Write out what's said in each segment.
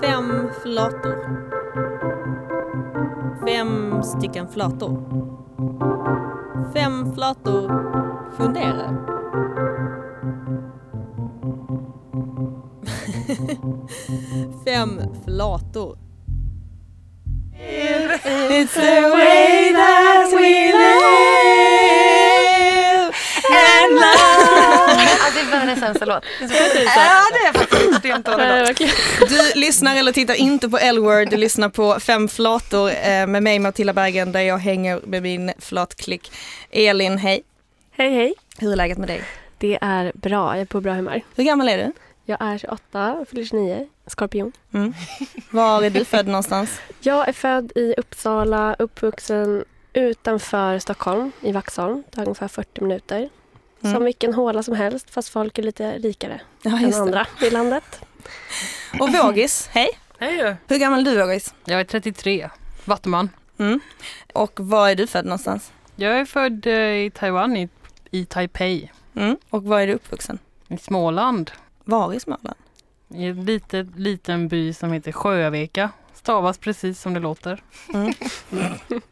Fem flator. Fem stycken flator. Fem flator funderar. Fem flator. It's the way Alltså det är världens sämsta låt. Ja, det är faktiskt extremt dålig. Du lyssnar eller tittar inte på L-word, du lyssnar på Fem flator eh, med mig Matilda Bergen där jag hänger med min flatklick. Elin, hej. Hej hej. Hur är läget med dig? Det är bra, jag är på bra humör. Hur gammal är du? Jag är 28 och fyller 29, skorpion. Mm. Var är du född någonstans? Jag är född i Uppsala, uppvuxen utanför Stockholm, i Vaxholm. Det tar ungefär 40 minuter. Mm. Som vilken håla som helst, fast folk är lite rikare Ja, än just det. andra i landet. Och Vågis, hej. Hej Hur gammal är du Vågis? Jag är 33, vattuman. Mm. Och var är du född någonstans? Jag är född eh, i Taiwan, i, i Taipei, Mm. Och var är du uppvuxen? i Småland. Var i Småland? I en liten, liten by som heter Sjöveka. Stavas precis som det låter. Mm.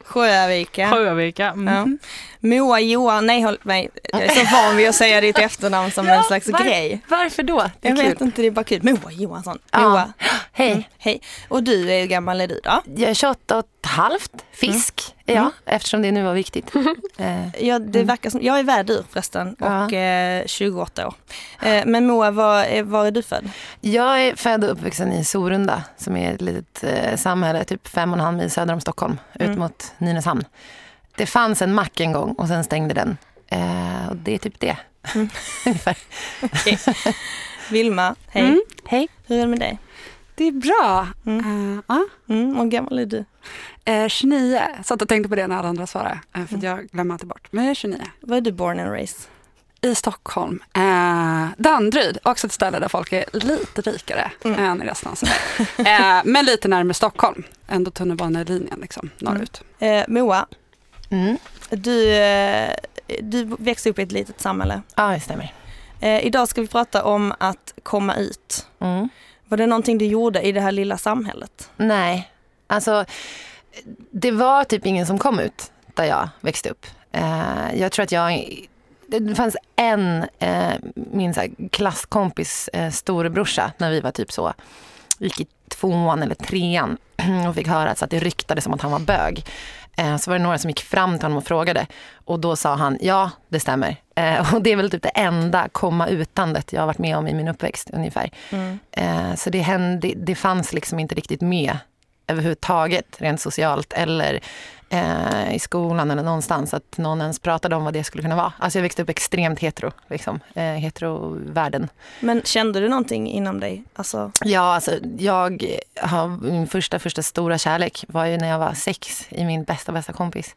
Sjövika. Sjöveka. Mm. Moa Johan, nej håll mig. Jag är så van vid att säga ditt efternamn som en slags var- grej. Varför då? Det är Jag kul. vet inte, det är bara kul. Moa Johansson. Ja. Moa. Hej. Mm. Hej. Och du, är hur gammal är du då? Jag är 28 och halvt. Fisk är jag, Mm. eftersom det nu var viktigt. Eh, Ja, det Mm. verkar som, jag är värdur förresten Ja. och eh, 28 år. Eh, men Moa, var, är- var är du född? Jag är född och uppvuxen i Sorunda som är ett litet eh, samhälle typ fem och en halv mil söder om Stockholm, Mm. ut mot Nynäshamn. Det fanns en mack en gång och sen stängde den. Eh, och det är typ det. Mm. Ungefär. Vilma, hej. Mm. Hej. Hur är det med dig? Det är bra. Mm. Ja. Mm, och gammal är du? Eh, 29. Satt och tänkte på det när alla andra svarade. eh, för Mm. jag glömmer alltid bort. Men jag är 29. Var är du born and raised? I Stockholm. Eh, Danderyd, också ett ställe där folk är lite rikare Mm. än i resten av Sverige. men lite närmare Stockholm. Ändå tunnelbanelinjen liksom, norrut. Eh, Moa, Mm. du, du växte upp i ett litet samhälle. Ja, det stämmer. Idag ska vi prata om att komma ut. Var det någonting du gjorde i det här lilla samhället? Nej, alltså det var typ ingen som kom ut där jag växte upp. Eh, jag tror att jag, det fanns en, eh, min så här, klasskompis eh, storebrorsa när vi var typ så, gick i tvåan eller trean och fick höra att, så att det ryktades om att han var bög. Eh, så var det några som gick fram till honom och frågade och då sa han ja, det stämmer. Eh, och det är väl typ det enda komma utandet jag har varit med om i min uppväxt ungefär. Mm. Eh, så det, hände, det fanns liksom inte riktigt med överhuvudtaget, rent socialt eller eh, i skolan eller någonstans, att någon ens pratade om vad det skulle kunna vara. Alltså jag växte upp extremt hetero, liksom, eh, heterovärlden. Men kände du någonting inom dig? Alltså, Ja, alltså jag har, min första, första stora kärlek var ju när jag var sex i min bästa, bästa kompis.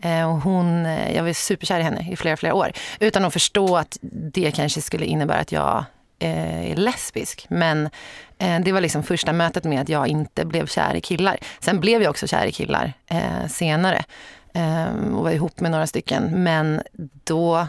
Eh, och hon, eh, jag var superkär i henne i flera, flera år. Utan att förstå att det kanske skulle innebära att jag eh, är lesbisk. Men eh, det var liksom första mötet med att jag inte blev kär i killar. Sen blev jag också kär i killar eh, senare. Eh, och var ihop med några stycken. Men då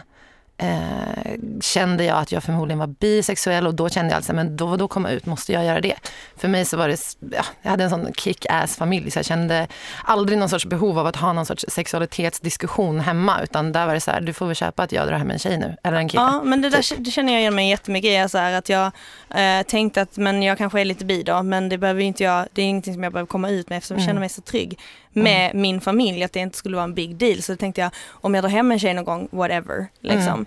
eh, kände jag att jag förmodligen var bisexuell och då kände jag alltså, men då, då komma ut, måste jag göra det? För mig så var det, ja, jag hade en sån kick-ass familj så jag kände aldrig någon sorts behov av att ha någon sorts sexualitetsdiskussion hemma utan där var det så här, du får väl köpa att jag drar hem en tjej nu, eller en kille. ja, men det där det känner jag igen mig jättemycket i. Så här, att jag eh, tänkte att men jag kanske är lite bi då, men det behöver inte jag, det är ingenting som jag behöver komma ut med eftersom jag Mm. känner mig så trygg med min familj, att det inte skulle vara en big deal. Så då tänkte jag, om jag drar hem en tjej någon gång, whatever. Liksom. Mm.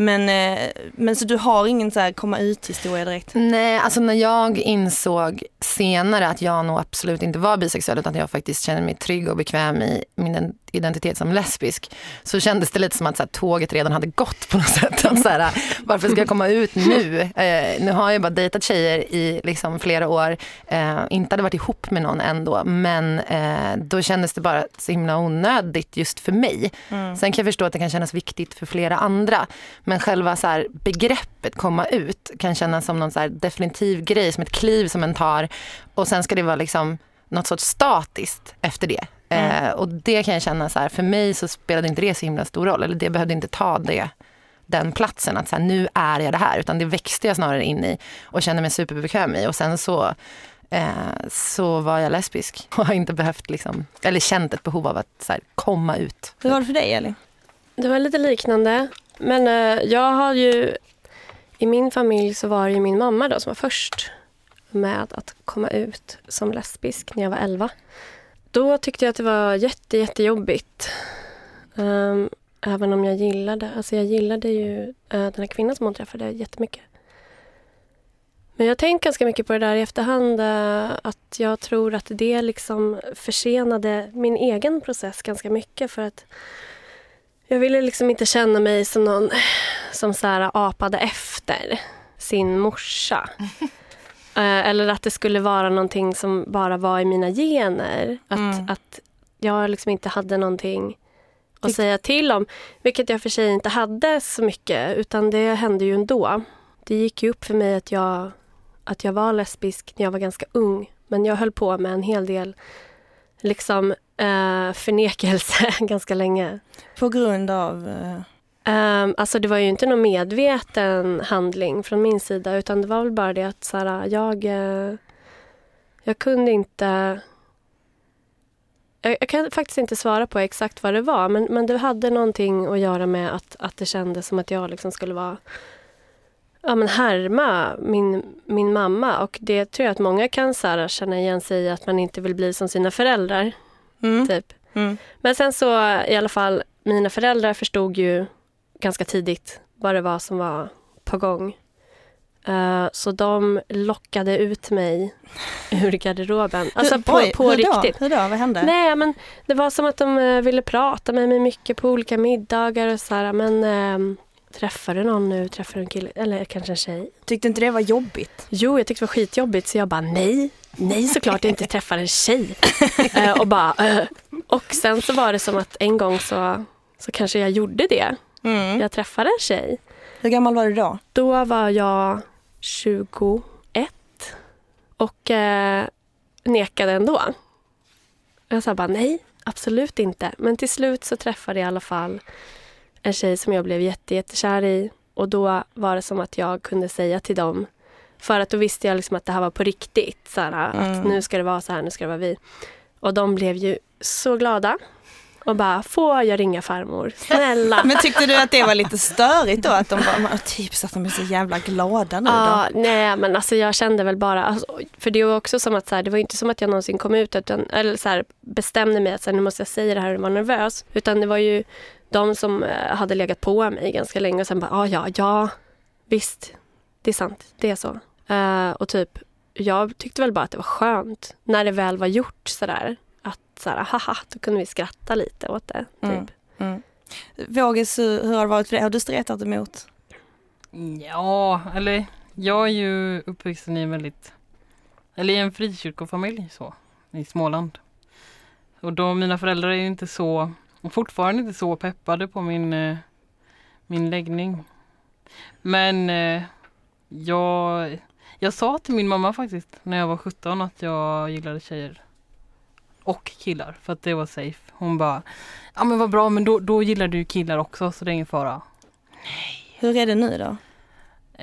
Men, eh, men så du har ingen så här komma ut historia direkt? Nej, alltså när jag insåg senare att jag nog absolut inte var bisexuell utan att jag faktiskt kände mig trygg och bekväm i min identitet som lesbisk så kändes det lite som att så här, tåget redan hade gått på något sätt. Att, så här, varför ska jag komma ut nu? Eh, nu har jag bara dejtat tjejer i liksom, flera år, eh, inte hade varit ihop med någon ändå men eh, då kändes det bara så himla onödigt just för mig. Mm. Sen kan jag förstå att det kan kännas viktigt för flera andra. Men själva så här, begreppet komma ut kan kännas som någon så här definitiv grej, som ett kliv som en tar. Och sen ska det vara liksom något sorts statiskt efter det. Mm. Eh, och det kan jag känna så här, för mig så spelade inte det så himla stor roll. Eller det behövde inte ta det, den platsen. Att så här, nu är jag det här. Utan det växte jag snarare in i och kände mig superbekväm i. Och sen så, eh, så var jag lesbisk och har inte behövt liksom, eller känt ett behov av att så här, komma ut. Hur var det för dig Elin? Det var lite liknande. Men eh, jag har ju... I min familj så var det ju min mamma då som var först med att komma ut som lesbisk när jag var 11. Då tyckte jag att det var jätte, jättejobbigt. Um, även om jag gillade, alltså jag gillade ju uh, den här kvinnan som hon träffade jättemycket. Men jag har tänkt ganska mycket på det där i efterhand. Uh, att jag tror att det liksom försenade min egen process ganska mycket. För att jag ville liksom inte känna mig som någon som så här apade efter sin morsa. Eh, eller att det skulle vara någonting som bara var i mina gener. Att, Mm. att jag liksom inte hade någonting att säga till om. Vilket jag för sig inte hade så mycket, utan det hände ju ändå. Det gick ju upp för mig att jag, att jag var lesbisk när jag var ganska ung. Men jag höll på med en hel del liksom, eh, förnekelse ganska länge. På grund av... eh, Um, alltså det var ju inte någon medveten handling från min sida utan det var väl bara det att så här, jag, eh, jag kunde inte... Jag, jag kan faktiskt inte svara på exakt vad det var men, men det hade någonting att göra med att, att det kändes som att jag liksom skulle vara ja, men härma min, min mamma och det tror jag att många kan så här, känna igen sig i att man inte vill bli som sina föräldrar. Mm, Typ. mm. Men sen så i alla fall, mina föräldrar förstod ju ganska tidigt vad det var som var på gång. Eh, så de lockade ut mig ur garderoben. Alltså Hur- på, oj, på hur riktigt. Då? Hur då? Vad hände? Nej, men det var som att de eh, ville prata med mig mycket på olika middagar och så här. Men ehm, träffar du någon nu? Träffar du en kille? Eller kanske en tjej? Tyckte inte det var jobbigt? Jo, jag tyckte det var skitjobbigt så jag bara nej, nej såklart jag inte träffar en tjej. Eh, och bara eh. Och sen så var det som att en gång så, så kanske jag gjorde det. Mm. Jag träffade en tjej. Hur gammal var du då? Då var jag 21 och eh, nekade ändå. Jag sa bara nej, absolut inte. Men till slut så träffade jag i alla fall en tjej som jag blev jätte, jättekär i. Och då var det som att jag kunde säga till dem, för att då visste jag liksom att det här var på riktigt. Så här, Att Mm. nu ska det vara så här, nu ska det vara vi. Och de blev ju så glada. Och bara, får jag ringa farmor? Snälla. Men tyckte du att det var lite störigt då? Att de bara, typ så att de är så jävla glada nu Ja, då? nej men alltså jag kände väl bara, alltså, för det var också som att så här, det var inte som att jag någonsin kom ut utan, eller så här, bestämde mig att så här, nu måste jag säga det här och var nervös. Utan det var ju de som eh, hade legat på mig ganska länge och sen bara, ah, ja, ja, visst, det är sant, det är så. Eh, och typ, jag tyckte väl bara att det var skönt när det väl var gjort sådär. Att så här, haha, då kunde vi skratta lite åt det. Typ. Mm. Mm. Vågis, hur hur har det varit för dig? Har du stretat emot? Ja, eller jag är ju uppvuxen i en väldigt, eller i en frikyrkofamilj så, i Småland. Och då, mina föräldrar är ju inte så, och fortfarande inte så peppade på min, eh, min läggning. Men eh, jag, jag sa till min mamma faktiskt när jag var 17 att jag gillade tjejer. Och killar, för att det var safe. Hon bara, ja men vad bra, men då, då gillar du killar också så det är ingen fara. Hur är det nu då?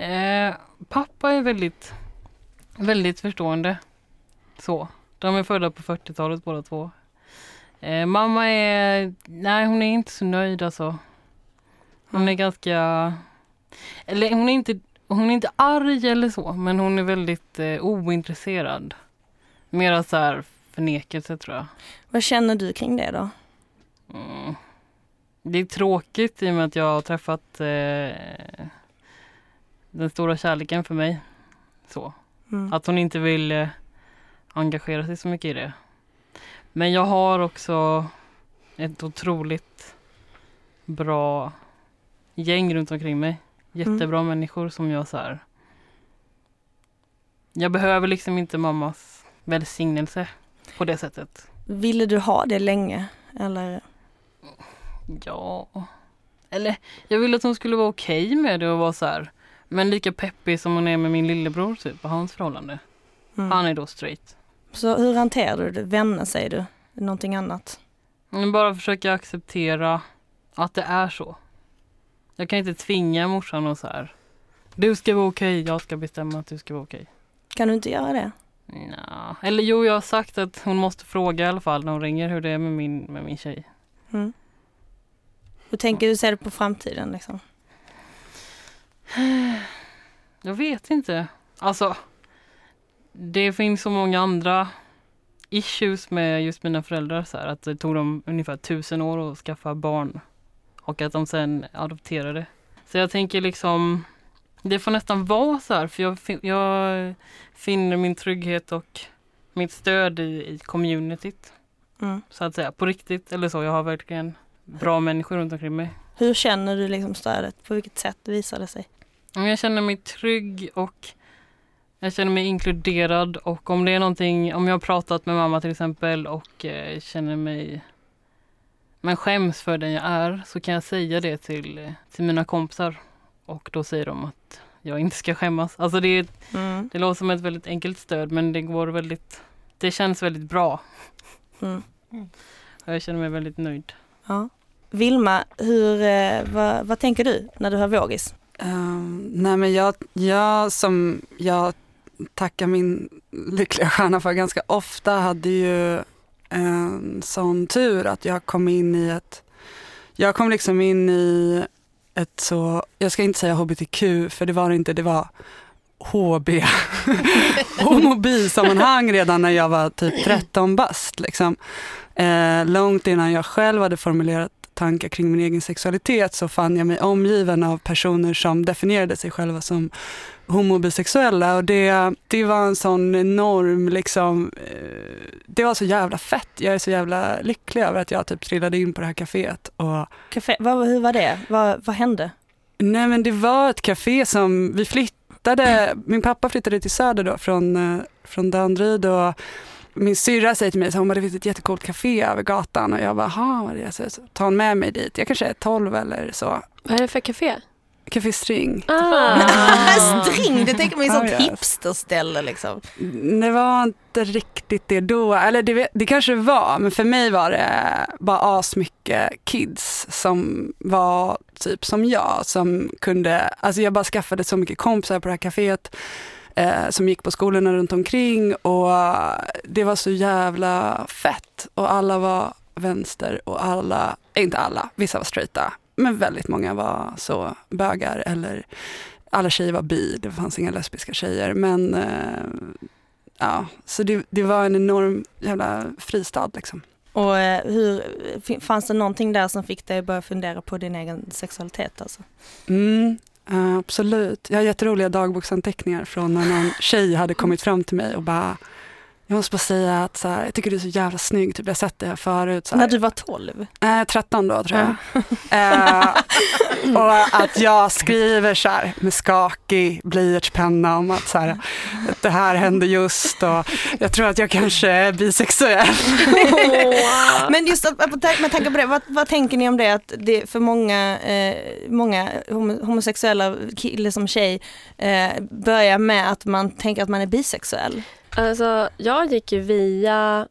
Eh, pappa är väldigt, väldigt förstående. Så. De är födda på 40-talet båda två. Eh, mamma är, nej hon är inte så nöjd alltså. Hon är Mm. ganska, eller hon är inte, hon är inte arg eller så, men hon är väldigt eh, ointresserad. Mera så här förnekelse tror jag. Vad känner du kring det då? Mm. Det är tråkigt i och med att jag har träffat eh, den stora kärleken för mig. Så. Mm. Att hon inte vill eh, engagera sig så mycket i det. Men jag har också ett otroligt bra gäng runt omkring mig. Jättebra människor som jag så här. Jag behöver liksom inte mammas välsignelse på det sättet. Ville du ha det länge? Eller? Ja. Eller jag ville att hon skulle vara okej med det och vara så här. Men lika peppig som hon är med min lillebror typ och hans förhållande. Mm. Han är då straight. Så hur hanterar du det? Vänner säger du? Någonting annat? Bara försöka acceptera att det är så. Jag kan inte tvinga morsan och så här. Du ska vara okej, jag ska bestämma att du ska vara okej. Kan du inte göra det? Nja, eller jo, jag har sagt att hon måste fråga i alla fall när hon ringer hur det är med min, med min tjej. Mm. Hur tänker du se det på framtiden liksom? Jag vet inte. Alltså, det finns så många andra issues med just mina föräldrar. Så här, att det tog dem ungefär tusen år att skaffa barn och att de sen adopterade. Så jag tänker liksom, det får nästan vara så här för jag, jag finner min trygghet och mitt stöd i, i communityt. Mm. Så att säga, på riktigt eller så. Jag har verkligen bra människor runt omkring mig. Hur känner du liksom stödet? På vilket sätt visar det sig? Jag känner mig trygg och jag känner mig inkluderad och om det är någonting, om jag har pratat med mamma till exempel och eh, känner mig men skäms för den jag är så kan jag säga det till, till mina kompisar och då säger de att jag inte ska skämmas. Alltså det, Mm. det låter som ett väldigt enkelt stöd men det går väldigt, det känns väldigt bra Mm. och jag känner mig väldigt nöjd. Ja. Vilma, hur, eh, vad, vad tänker du när du hör vågis? Ehm, nej men jag, jag som jag tacka min lyckliga stjärna för ganska ofta hade ju en sån tur att jag kom in i ett, jag kom liksom in i ett så, jag ska inte säga hbtq för det var det inte, det var HB, homobi-sammanhang redan när jag var typ 13 bast. Liksom. Eh, långt innan jag själv hade formulerat tankar kring min egen sexualitet så fann jag mig omgiven av personer som definierade sig själva som homobisexuella och det, det var en sån enorm liksom, eh, det var så jävla fett. Jag är så jävla lycklig över att jag typ trillade in på det här kaféet och Café, vad, hur var det? Vad, vad hände? Nej men det var ett café som vi flyttade, min pappa flyttade till Söder då från, eh, från Danderyd och min syrra säger till mig att hon bara, det finns ett jättecoolt café över gatan och jag bara, jaha, vad är det? Så, så tar hon med mig dit, jag kanske är 12 eller så. Vad är det för café? Café String. Ah. String, det tänker man ju Ah, sånt yes. hipsterställe liksom. Det var inte riktigt det då, eller det, det kanske var, men för mig var det bara asmycket kids som var typ som jag, som kunde, alltså jag bara skaffade så mycket kompisar på det här kaféet eh, som gick på skolorna runt omkring och det var så jävla fett och alla var vänster och alla, inte alla, vissa var straighta, men väldigt många var så bögar eller alla tjejer var bi, det fanns inga lesbiska tjejer men eh, ja, så det, det var en enorm jävla fristad liksom. Och eh, hur, fanns det någonting där som fick dig att börja fundera på din egen sexualitet alltså? Mm, eh, absolut. Jag har jätteroliga dagboksanteckningar från när någon tjej hade kommit fram till mig och bara jag måste bara säga att så här, jag tycker du är så jävla snygg, typ, jag har sett det här förut. Så här. När du var 12? Eh, 13 då tror jag. Eh, och att jag skriver så här med skakig blyertspenna om att, så här, att det här hände just och jag tror att jag kanske är bisexuell. Men just med tanke på det, vad, vad tänker ni om det att det för många, eh, många homo, homosexuella kille som tjej eh, börjar med att man tänker att man är bisexuell? Alltså, jag gick ju via...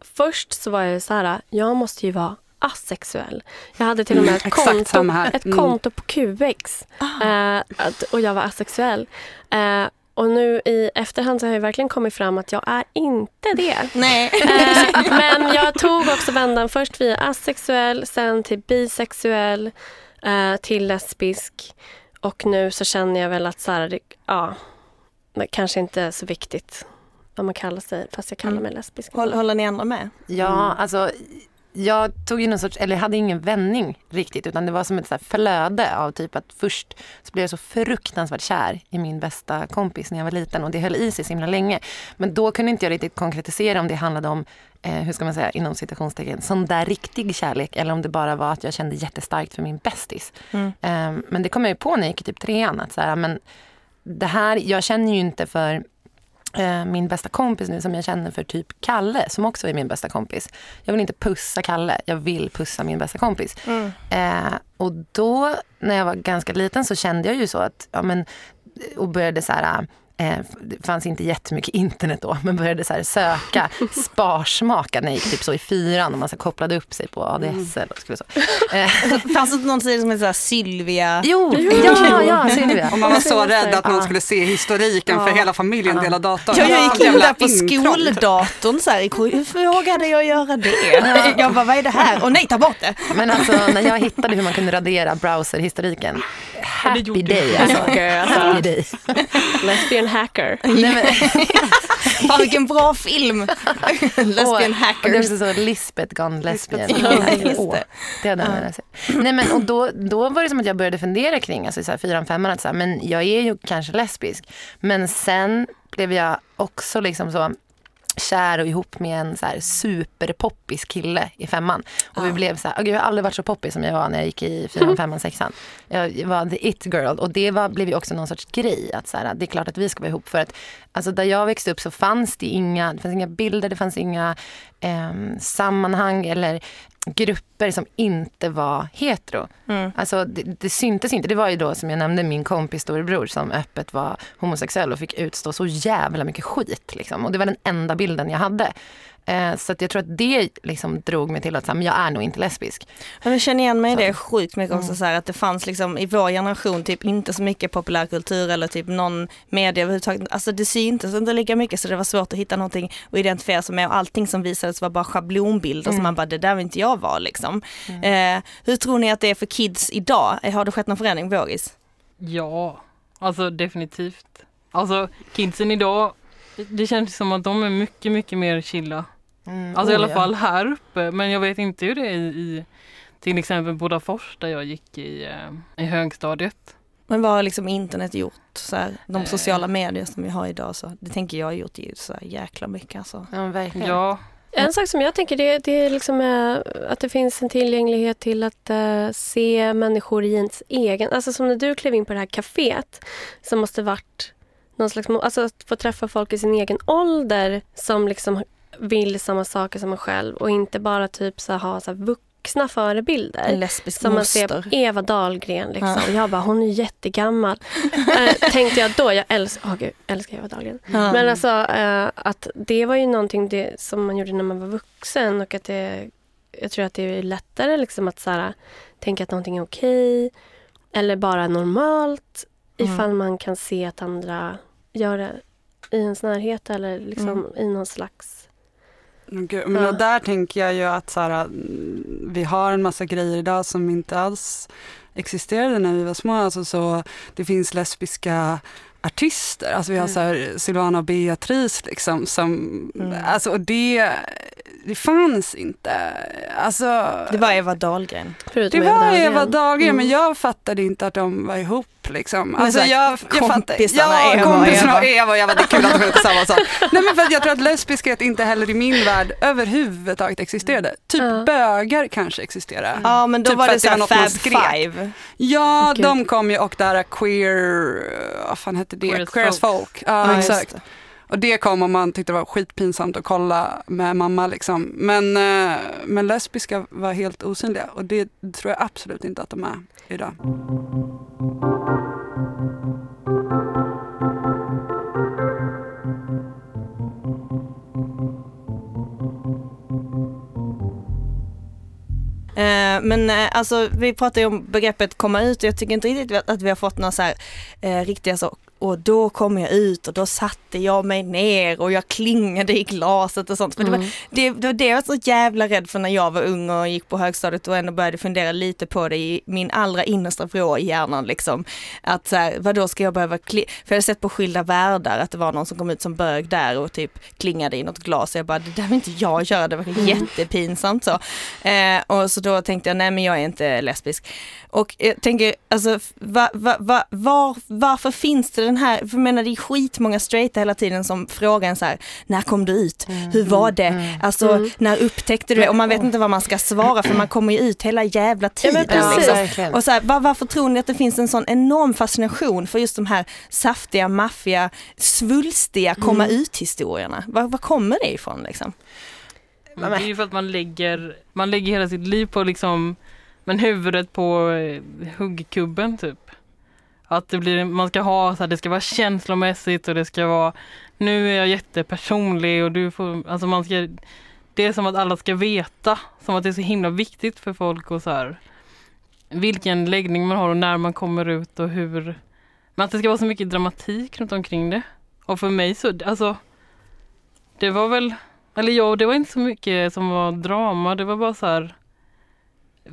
Först så var jag så här, jag måste ju vara asexuell. Jag hade till och med Mm, ett, konto, här. ett Mm. konto på QX eh, att, och jag var asexuell. Eh, och nu i efterhand så har jag verkligen kommit fram att jag är inte det. Nej. Eh, men jag tog också vändan först via asexuell, sen till bisexuell, eh, till lesbisk. Och nu så känner jag väl att så här, ja, det kanske inte är så viktigt vad man kallar sig, fast jag kallar Mm. mig lesbisk. Håll, håller ni andra med? Ja, alltså jag tog ju någon sorts, eller jag hade ingen vändning riktigt utan det var som ett så här flöde av typ att först så blev jag så fruktansvärt kär i min bästa kompis när jag var liten och det höll i sig så himla länge. Men då kunde inte jag riktigt konkretisera om det handlade om, eh, hur ska man säga, inom citationstecken, sån där riktig kärlek eller om det bara var att jag kände jättestarkt för min bästis. Mm. Eh, men det kom jag ju på när jag gick i typ trean att så här, men det här, jag känner ju inte för min bästa kompis nu som jag känner för typ Kalle som också är min bästa kompis. Jag vill inte pussa Kalle, jag vill pussa min bästa kompis. Mm. Eh, och då när jag var ganska liten så kände jag ju så att, ja men, och började så här Eh, det fanns inte jättemycket internet då, men började så här söka sparsmakad när jag gick typ så i fyran och man så kopplade upp sig på ADSL. Och skulle så. Eh, Fanns det någon sida som hette Sylvia? jo, ja, ja, Sylvia. Och man var så Jag rädd att någon skulle se historiken för hela familjen Ja. delar datorn. Ja, jag Ja, gick in där på skoldatorn så här, hur frågade jag göra det? Jag bara, vad är det här? Och nej, ta bort det! Men alltså när jag hittade hur man kunde radera browserhistoriken, happy day alltså. Girl. Happy day. Lesbian hacker. Nej, men, Fan vilken bra film! Lesbian Och det är hackers. också så Lisbeth gone lesbian. Just Åh, det. hade jag velat se. Nej men och då, då var det som att jag började fundera kring, alltså så här fyran, femman, att så här, men jag är ju kanske lesbisk. Men sen blev jag också liksom så kär och ihop med en så här superpoppis kille i femman. Och vi blev så här, oh, gud, jag har aldrig varit så poppis som jag var när jag gick i fyran, femman, sexan. Jag var the it girl och det var, blev ju också någon sorts grej. Att så här, det är klart att vi ska vara ihop för att alltså, där jag växte upp så fanns det inga, det fanns inga bilder, det fanns inga ehm, sammanhang eller grupper som inte var hetero. Mm. Alltså det, det syntes inte. Det var ju då som jag nämnde min kompis storebror som öppet var homosexuell och fick utstå så jävla mycket skit. Liksom. Och det var den enda bilden jag hade. Eh, så att jag tror att det liksom drog mig till att här, men jag är nog inte lesbisk. Men jag känner igen mig i det sjukt mycket också så här, att det fanns liksom i vår generation typ inte så mycket populärkultur eller typ någon media överhuvudtaget. Alltså det syntes inte lika mycket så det var svårt att hitta någonting att identifiera sig med och allting som visades var bara schablonbilder som Mm. man bara det där vill inte jag vara liksom. Eh, hur tror ni att det är för kids idag? Har det skett någon förändring Vågis? Ja, alltså definitivt. Alltså kidsen idag, det känns som att de är mycket, mycket mer chilla. Mm, Alltså i oh, alla ja. fall här uppe, men jag vet inte hur det är i, i till exempel Bodafors där jag gick i, eh, i högstadiet. Men vad har liksom internet gjort? Så här, de Eh. sociala medier som vi har idag så det tänker jag har gjort ju så här jäkla mycket alltså. Ja, verkligen. Ja, En sak som jag tänker det, det är liksom, eh, att det finns en tillgänglighet till att eh, se människor i ens egen... Alltså som när du klev in på det här kaféet som måste varit någon slags... Alltså att få träffa folk i sin egen ålder som liksom vill samma saker som en själv och inte bara typ så ha så vuxna förebilder. En lesbisk Som man ser moster. på Eva Dahlgren. Liksom. Ja. Jag bara, hon är jättegammal. eh, tänkte jag då. Jag älskar, oh, gud, älskar Eva Dahlgren. Ja. Men alltså eh, att det var ju någonting det, som man gjorde när man var vuxen. Och att det, jag tror att det är lättare liksom att så här, tänka att någonting är okej. Eller bara normalt. Mm. Ifall man kan se att andra gör det i ens närhet. Eller liksom Mm. i någon slags... Men gud, Men Ja. och där tänker jag ju att så här, mm, vi har en massa grejer idag som inte alls existerade när vi var små. Alltså så, det finns lesbiska artister, alltså vi har så här Silvana och Beatrice liksom som, Mm. alltså och det, det fanns inte. Alltså, Det var Eva Dahlgren. Förutom det var Dahlgren. Eva Dahlgren Mm. men jag fattade inte att de var ihop liksom. Men Alltså så här, jag, jag fattar, kompisarna ja, Eva kompisarna och Eva. Eva och Eva, det är kul att de heter samma sak. Nej men för att jag tror att lesbiskhet inte heller i min värld överhuvudtaget existerade. Typ Ja. bögar kanske existerade. Ja men då Typ var det att det så var här något man Fab. Five. Ja, Gud. de kom ju och där queer, vad fan hette det? Queer as folk. folk. Ja, just exakt. det. Och det kom och man tyckte det var skitpinsamt att kolla med mamma liksom. Men, eh, men lesbiska var helt osynliga och det tror jag absolut inte att de är idag. Eh, men eh, alltså vi pratar ju om begreppet komma ut och jag tycker inte riktigt att vi har fått några så här eh, riktiga så och då kom jag ut och då satte jag mig ner och jag klingade i glaset och sånt. För det, var, Mm. det, det var det jag var så jävla rädd för när jag var ung och gick på högstadiet och ändå började fundera lite på det i min allra innersta vrå i hjärnan liksom. Att så här, vadå ska jag behöva kli- För jag hade sett på Skilda Världar att det var någon som kom ut som bög där och typ klingade i något glas och jag bara det där vill inte jag göra, det var jättepinsamt så. Eh, och så då tänkte jag nej men jag är inte lesbisk. Och jag tänker alltså va, va, va, var, varför finns det den här, för jag menar det är skitmånga straighta hela tiden som frågar en så här, när kom du ut? Hur var det? Mm. Alltså Mm. när upptäckte du det? Och man vet inte vad man ska svara för man kommer ju ut hela jävla Ja, tiden. liksom. verkligen. Och så här, var, varför tror ni att det finns en sån enorm fascination för just de här saftiga, maffiga, svulstiga komma ut historierna? Var, var kommer det ifrån liksom? men det är ju för att man lägger, man lägger hela sitt liv på liksom, men huvudet på eh, huggkubben typ. Att det blir, man ska ha så här, det ska vara känslomässigt och det ska vara nu är jag jättepersonlig och du får, alltså man ska det är som att alla ska veta, som att det är så himla viktigt för folk och så här vilken läggning man har och när man kommer ut och hur men att det ska vara så mycket dramatik runt omkring det. Och för mig så, alltså det var väl, eller ja, det var inte så mycket som var drama, det var bara så här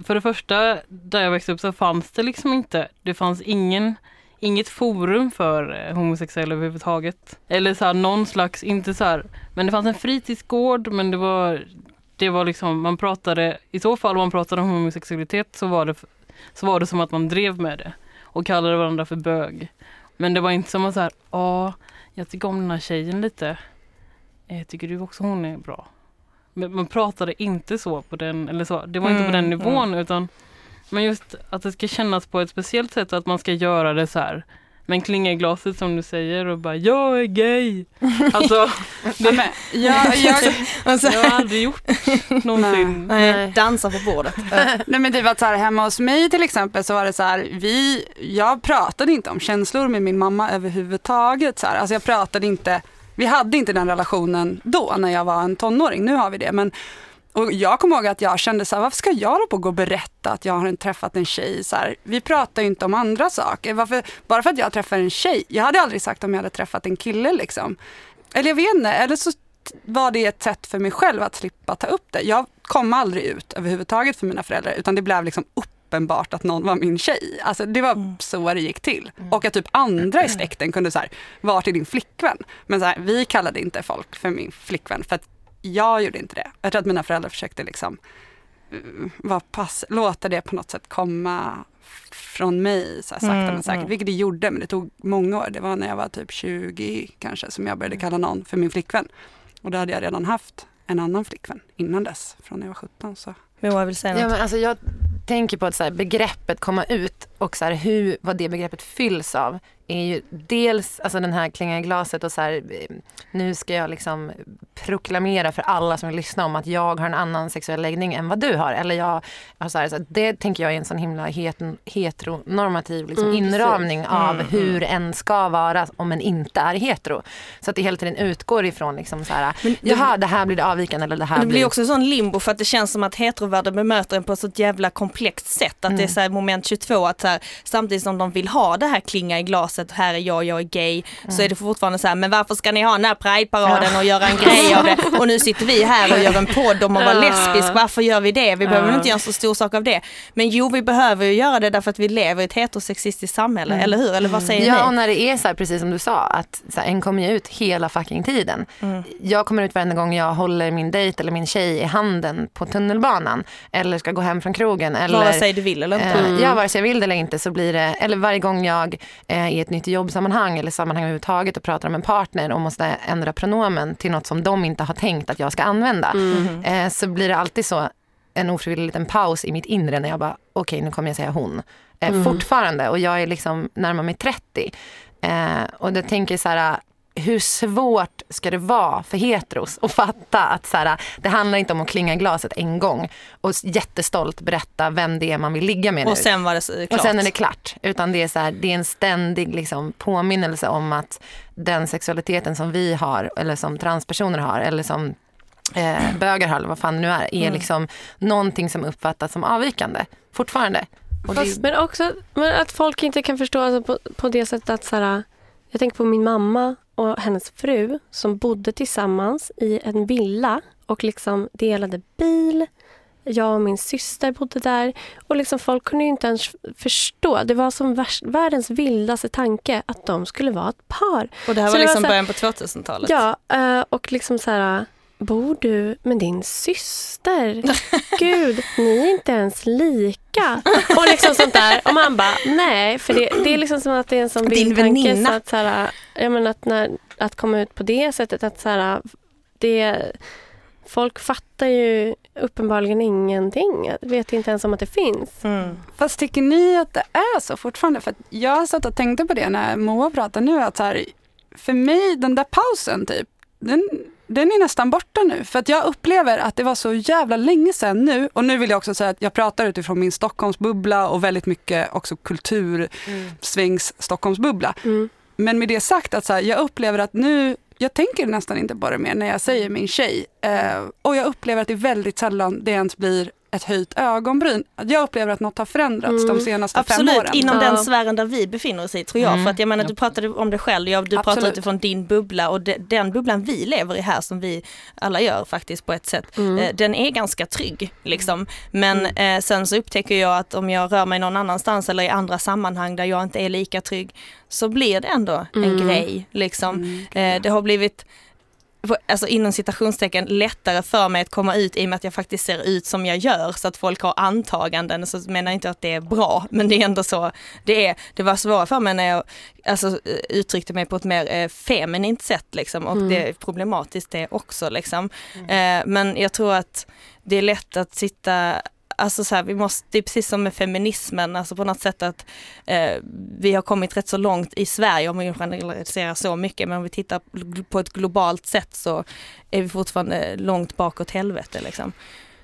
för det första, där jag växte upp så fanns det liksom inte, det fanns ingen inget forum för eh, homosexuella överhuvudtaget. Eller så här, någon slags, inte så här, men det fanns en fritidsgård men det var, det var liksom, man pratade, i så fall om man pratade om homosexualitet så var det, så var det som att man drev med det och kallade varandra för bög. Men det var inte som att så här, ja, jag tycker om den här tjejen lite. Eh, tycker du också hon är bra? Men man pratade inte så på den, eller så, det var inte på den Mm, nivån mm. utan men just att det ska kännas på ett speciellt sätt och att man ska göra det så här med en klinga i glaset som du säger och bara jag är gay. Alltså Ja, men, jag, jag, Alltså, jag har aldrig gjort någonsin. nej, dansa på bordet. nej men det var så här, hemma hos mig till exempel så var det så här, vi, jag pratade inte om känslor med min mamma överhuvudtaget. Så här. Alltså jag pratade inte, vi hade inte den relationen då när jag var en tonåring, nu har vi det. Men, och jag kommer ihåg att jag kände så här, varför ska jag då på gå och berätta att jag har träffat en tjej? Så här, vi pratar ju inte om andra saker. Varför, bara för att jag träffar en tjej, jag hade aldrig sagt om jag hade träffat en kille liksom. Eller jag vet inte, eller så var det ett sätt för mig själv att slippa ta upp det. Jag kom aldrig ut överhuvudtaget för mina föräldrar utan det blev liksom uppenbart att någon var min tjej. Alltså det var så det gick till. Och att typ andra i släkten kunde så här, var till din flickvän? Men så här, vi kallade inte folk för min flickvän för att jag gjorde inte det. Jag tror att mina föräldrar försökte liksom eh, vara pass, låta det på något sätt komma från mig så här, sakta Mm, men säkert. mm. Vilket det gjorde, men det tog många år. Det var när jag var typ 20 kanske som jag började kalla någon för min flickvän. Och då hade jag redan haft en annan flickvän innan dess, från när jag var 17. Så. Moa vill säga Ja, något. men alltså jag tänker på att så här, begreppet komma ut och så här, hur, vad det begreppet fylls av är ju dels alltså den här klingan i glaset och så här, eh, nu ska jag liksom proklamera för alla som vill lyssna om att jag har en annan sexuell läggning än vad du har. Eller jag, alltså så här, så det tänker jag är en sån himla het, heteronormativ liksom, Mm, inramning av Mm, hur en ska vara om en inte är hetero. Så att det hela tiden utgår ifrån liksom så här, Men det- jaha det här blir det avvikande eller det här Det blir blir också en sån limbo för att det känns som att heterovärlden bemöter en på ett så jävla komplext sätt. Att det är så här moment 22 att så samtidigt som de vill ha det här klinga i glaset, här är jag, jag är gay, så är det fortfarande så här, men varför ska ni ha den här prideparaden och göra en grej av det? Och nu sitter vi här och gör en podd om att vara Ja. lesbisk, varför gör vi det? Vi behöver Ja. inte göra en så stor sak av det. Men jo, vi behöver ju göra det därför att vi lever i ett heterosexistiskt samhälle, eller hur? Eller vad säger Ja, och ni? när det är så här, precis som du sa, att så här, en kommer ju ut hela fucking tiden. Mm. Jag kommer ut varenda gång jag håller min dejt eller min tjej i handen på tunnelbanan. Eller ska gå hem från krogen. Eller, Vare sig du vill eller inte. Eh, Ja, vare sig jag vill det eller inte så blir det, eller varje gång jag är i ett nytt jobbsammanhang eller sammanhang överhuvudtaget och pratar om en partner och måste ändra pronomen till något som de inte har tänkt att jag ska använda. Mm. Eh, så blir det alltid så en ofrivillig liten paus i mitt inre när jag bara, okej nu kommer jag säga hon. Eh, Fortfarande och jag är liksom närmar mig 30. Eh, och jag tänker så här, hur svårt ska det vara för heteros att fatta att så här, det handlar inte om att klinga glaset en gång och jättestolt berätta vem det är man vill ligga med nu. Och sen var det klart. Och sen är det klart. Utan det är, så här, det är en ständig liksom, påminnelse om att den sexualiteten som vi har, eller som transpersoner har, eller som eh, bögar har, eller vad fan det nu är, är Mm. liksom någonting som uppfattas som avvikande fortfarande. Och det, Men också men att folk inte kan förstå alltså på, på det sättet att så här, jag tänker på min mamma och hennes fru som bodde tillsammans i en villa och liksom delade bil. Jag och min syster bodde där och liksom folk kunde inte ens förstå. Det var som världens vildaste tanke att de skulle vara ett par. Och det här Så var det var liksom så här- början på 2000-talet. Ja, eh, och liksom så här... Bor du med din syster? Gud, ni är inte ens lika. Och liksom sånt där. Och man bara, nej. För det, det är liksom som att det är en sån Din vild tanke. väninna. Så att, så här, jag menar att, när, att komma ut på det sättet. att så här, det, Folk fattar ju uppenbarligen ingenting. Vet inte ens om att det finns. Mm. Fast tycker ni att det är så fortfarande? För jag har satt och tänkte på det när Moa pratar nu. Att så här, för mig, den där pausen typ, den, den är nästan borta nu. För att jag upplever att det var så jävla länge sedan nu. Och nu vill jag också säga att jag pratar utifrån min Stockholmsbubbla och väldigt mycket också kultursvängs Stockholmsbubbla. Mm. Men med det sagt att så här, jag upplever att nu, jag tänker nästan inte på det mer när jag säger min tjej. Eh, och jag upplever att det är väldigt sällan det ens blir ett höjt ögonbryn. Jag upplever att något har förändrats Mm. de senaste fem Absolut, åren. inom Ja. den sfären där vi befinner oss i tror jag. Mm. För att jag menar, du pratade om det själv, jag, du pratar Absolut. utifrån din bubbla och de, den bubblan vi lever i här som vi alla gör faktiskt på ett sätt, Mm. eh, den är ganska trygg. Liksom. Men eh, sen så upptäcker jag att om jag rör mig någon annanstans eller i andra sammanhang där jag inte är lika trygg så blir det ändå en Mm. grej. Liksom. Mm. Eh, det har blivit alltså inom citationstecken lättare för mig att komma ut i och med att jag faktiskt ser ut som jag gör så att folk har antaganden så menar jag inte att det är bra men det är ändå så det är. Det var svårare för mig när jag alltså, eh, uttryckte mig på ett mer eh, feminint sätt liksom och Mm. det är problematiskt det också liksom. Eh, men jag tror att det är lätt att sitta Alltså så här, vi måste, det är precis som med feminismen, alltså på något sätt att eh, vi har kommit rätt så långt i Sverige om vi generaliserar så mycket, men om vi tittar på ett globalt sätt så är vi fortfarande långt bakåt helvete liksom.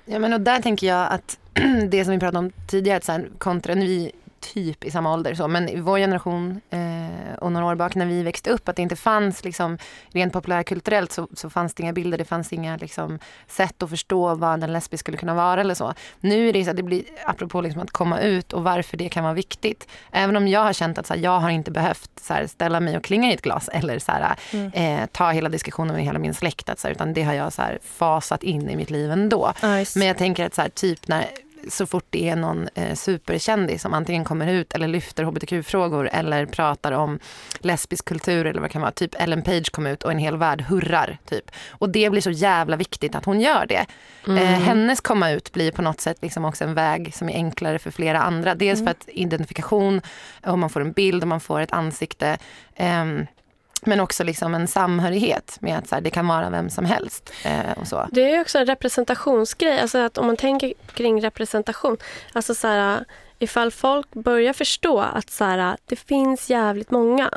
Ja men och där tänker jag att det som vi pratade om tidigare, att så här, kontra när vi typ i samma ålder så, men i vår generation eh, och några år bak när vi växte upp, att det inte fanns liksom rent populärkulturellt så, så fanns det inga bilder, det fanns inga liksom, sätt att förstå vad en lesbisk skulle kunna vara eller så. Nu är det så att det blir, apropå liksom att komma ut och varför det kan vara viktigt. Även om jag har känt att så här, jag har inte behövt så här, ställa mig och klinga i ett glas eller så här, Mm. eh, ta hela diskussionen med hela min släkt, att, så utan det har jag så fasat in i mitt liv ändå. Men jag tänker att så typ när så fort det är någon eh, superkändis som antingen kommer ut eller lyfter hbtq-frågor eller pratar om lesbisk kultur eller vad det kan vara. Typ Ellen Page kom ut och en hel värld hurrar. Typ. Och det blir så jävla viktigt att hon gör det. Mm. Eh, hennes komma ut blir på något sätt liksom också en väg som är enklare för flera andra. Dels för att identifikation, och man får en bild och man får ett ansikte. ehm, men också liksom en samhörighet med att så här, det kan vara vem som helst. Eh, och så. Det är också en representationsgrej. Alltså att om man tänker kring representation. Alltså så här, ifall folk börjar förstå att så här, det finns jävligt många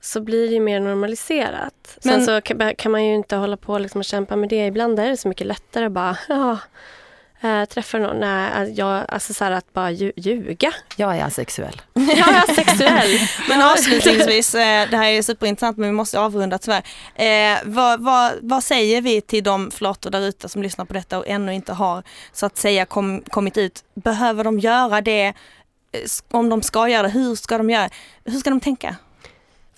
så blir det mer normaliserat. Sen Men- så kan, kan man ju inte hålla på liksom och kämpa med det. Ibland är det så mycket lättare att bara, ja, äh, träffar någon. Nej, jag, alltså så här, att bara lju- ljuga. Jag är asexuell. Ja, jag är sexuell. Men avslutningsvis, eh, det här är superintressant men vi måste avrunda tyvärr. Eh, vad, vad, vad säger vi till de flator där ute som lyssnar på detta och ännu inte har så att säga kom, kommit ut? Behöver de göra det? Eh, Om de ska göra det, hur ska de göra? Hur ska de tänka?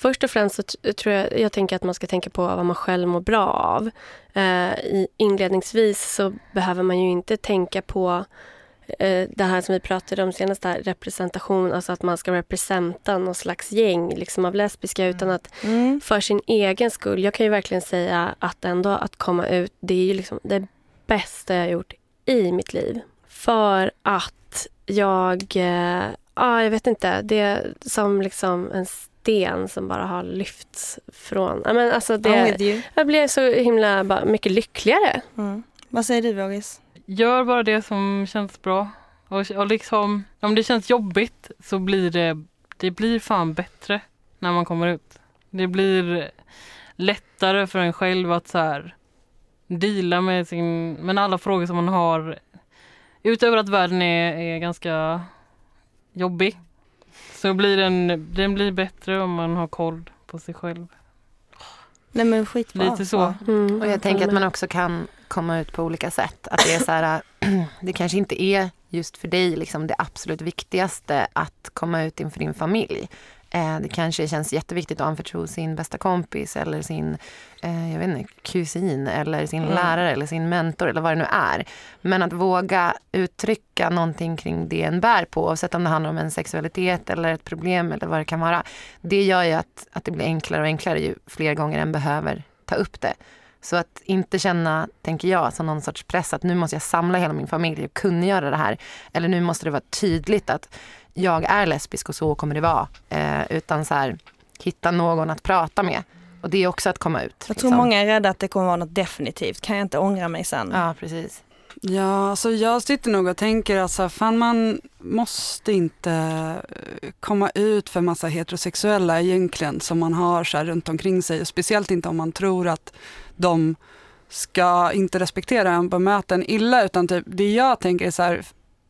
Först och främst så tror jag, jag tänker att man ska tänka på vad man själv mår bra av. Eh, inledningsvis så behöver man ju inte tänka på eh, det här som vi pratade om senast, där, representation, alltså att man ska representa någon slags gäng liksom av lesbiska, utan att Mm. för sin egen skull. Jag kan ju verkligen säga att ändå att komma ut, det är ju liksom det bästa jag har gjort i mitt liv. För att jag, eh, ja jag vet inte, det är som liksom en sten som bara har lyfts från, ja men alltså det, jag blev så himla bara, mycket lyckligare. Mm. Vad säger du Vågis? Gör bara det som känns bra. Och, och liksom, om det känns jobbigt så blir det, det blir fan bättre när man kommer ut. Det blir lättare för en själv att så här deala med, sin, med alla frågor som man har. Utöver att världen är, är ganska jobbig så blir den, den blir bättre om man har koll på sig själv. Nej men skitbra. Lite så. Mm, Och jag tänker att man också kan komma ut på olika sätt. Att det är så här, det kanske inte är just för dig liksom det absolut viktigaste att komma ut inför din familj. Eh, Det kanske känns jätteviktigt att anförtro sin bästa kompis eller sin eh, jag vet inte, kusin eller sin Mm. lärare eller sin mentor eller vad det nu är. Men att våga uttrycka någonting kring det en bär på oavsett om det handlar om en sexualitet eller ett problem eller vad det kan vara. Det gör ju att, att det blir enklare och enklare ju fler gånger en behöver ta upp det. Så att inte känna, tänker jag, som någon sorts press att nu måste jag samla hela min familj och kunna göra det här. Eller nu måste det vara tydligt att jag är lesbisk och så kommer det vara. Eh, utan så här, hitta någon att prata med. Och det är också att komma ut. Jag tror liksom. många är rädda att det kommer vara något definitivt. Kan jag inte ångra mig sen? Ja, precis. Ja, så jag sitter nog och tänker att så här, fan man måste inte eh, komma ut för massa heterosexuella egentligen som man har så här runt omkring sig. Och speciellt inte om man tror att de ska inte respektera en, bemöta en illa, utan typ det jag tänker är så här,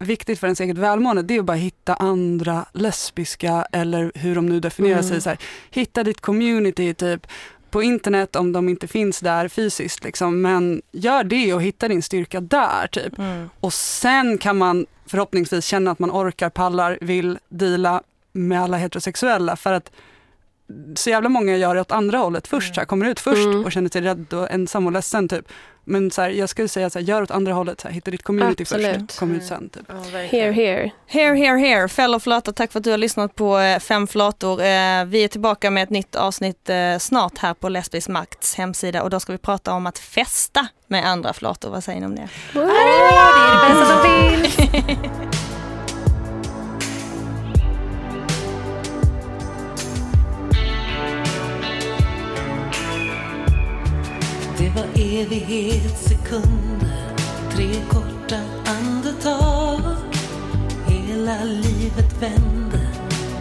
viktigt för ens eget välmående, det är att bara hitta andra lesbiska eller hur de nu definierar Mm. sig. Så här, hitta ditt community typ på internet om de inte finns där fysiskt. Liksom. Men gör det och hitta din styrka där. Typ. Mm. Och sen kan man förhoppningsvis känna att man orkar, pallar, vill deala med alla heterosexuella. För att så jävla många gör det åt andra hållet först, så här, kommer ut först Mm. och känner sig rädd och ensam och ledsen. Typ. Men så här, jag skulle säga så här, gör åt andra hållet, så här, hitta ditt community Absolut. först, kom ut sen. Typ. Here, here. Here, here, here. Fäll och flata, tack för att du har lyssnat på eh, Fem flator. Eh, Vi är tillbaka med ett nytt avsnitt eh, snart här på Lesbisk Makts hemsida och då ska vi prata om att festa med andra flator. Vad säger ni om det? Det är det bästa som finns. Var evighetssekunder, tre korta andetag. Hela livet vände,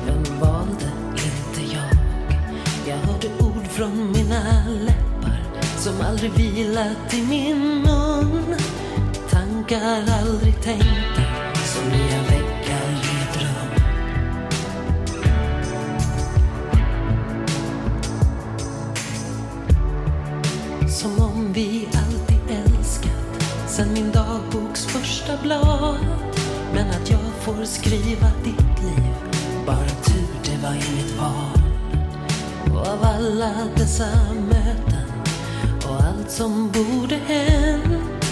vem valde inte jag? Jag hörde ord från mina läppar som aldrig vilat i min mun. Tankar aldrig tänkta, som nya väggar sen min dagboks första blad. Men att jag får skriva ditt liv Bara tur det var inget val. Och av alla dessa möten Och allt som borde hänt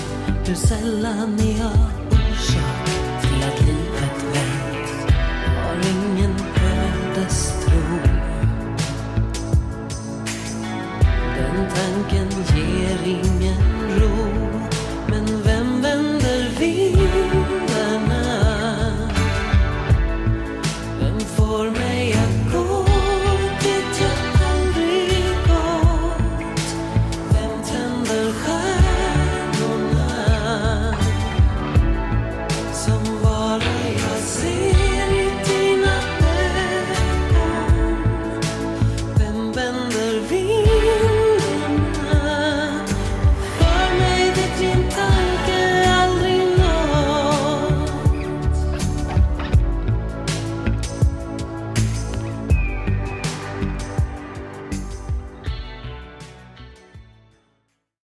Hur sällan är jag orsak till att livet vänt. Har ingen ödestro den tanken ger ingen ro. Men vem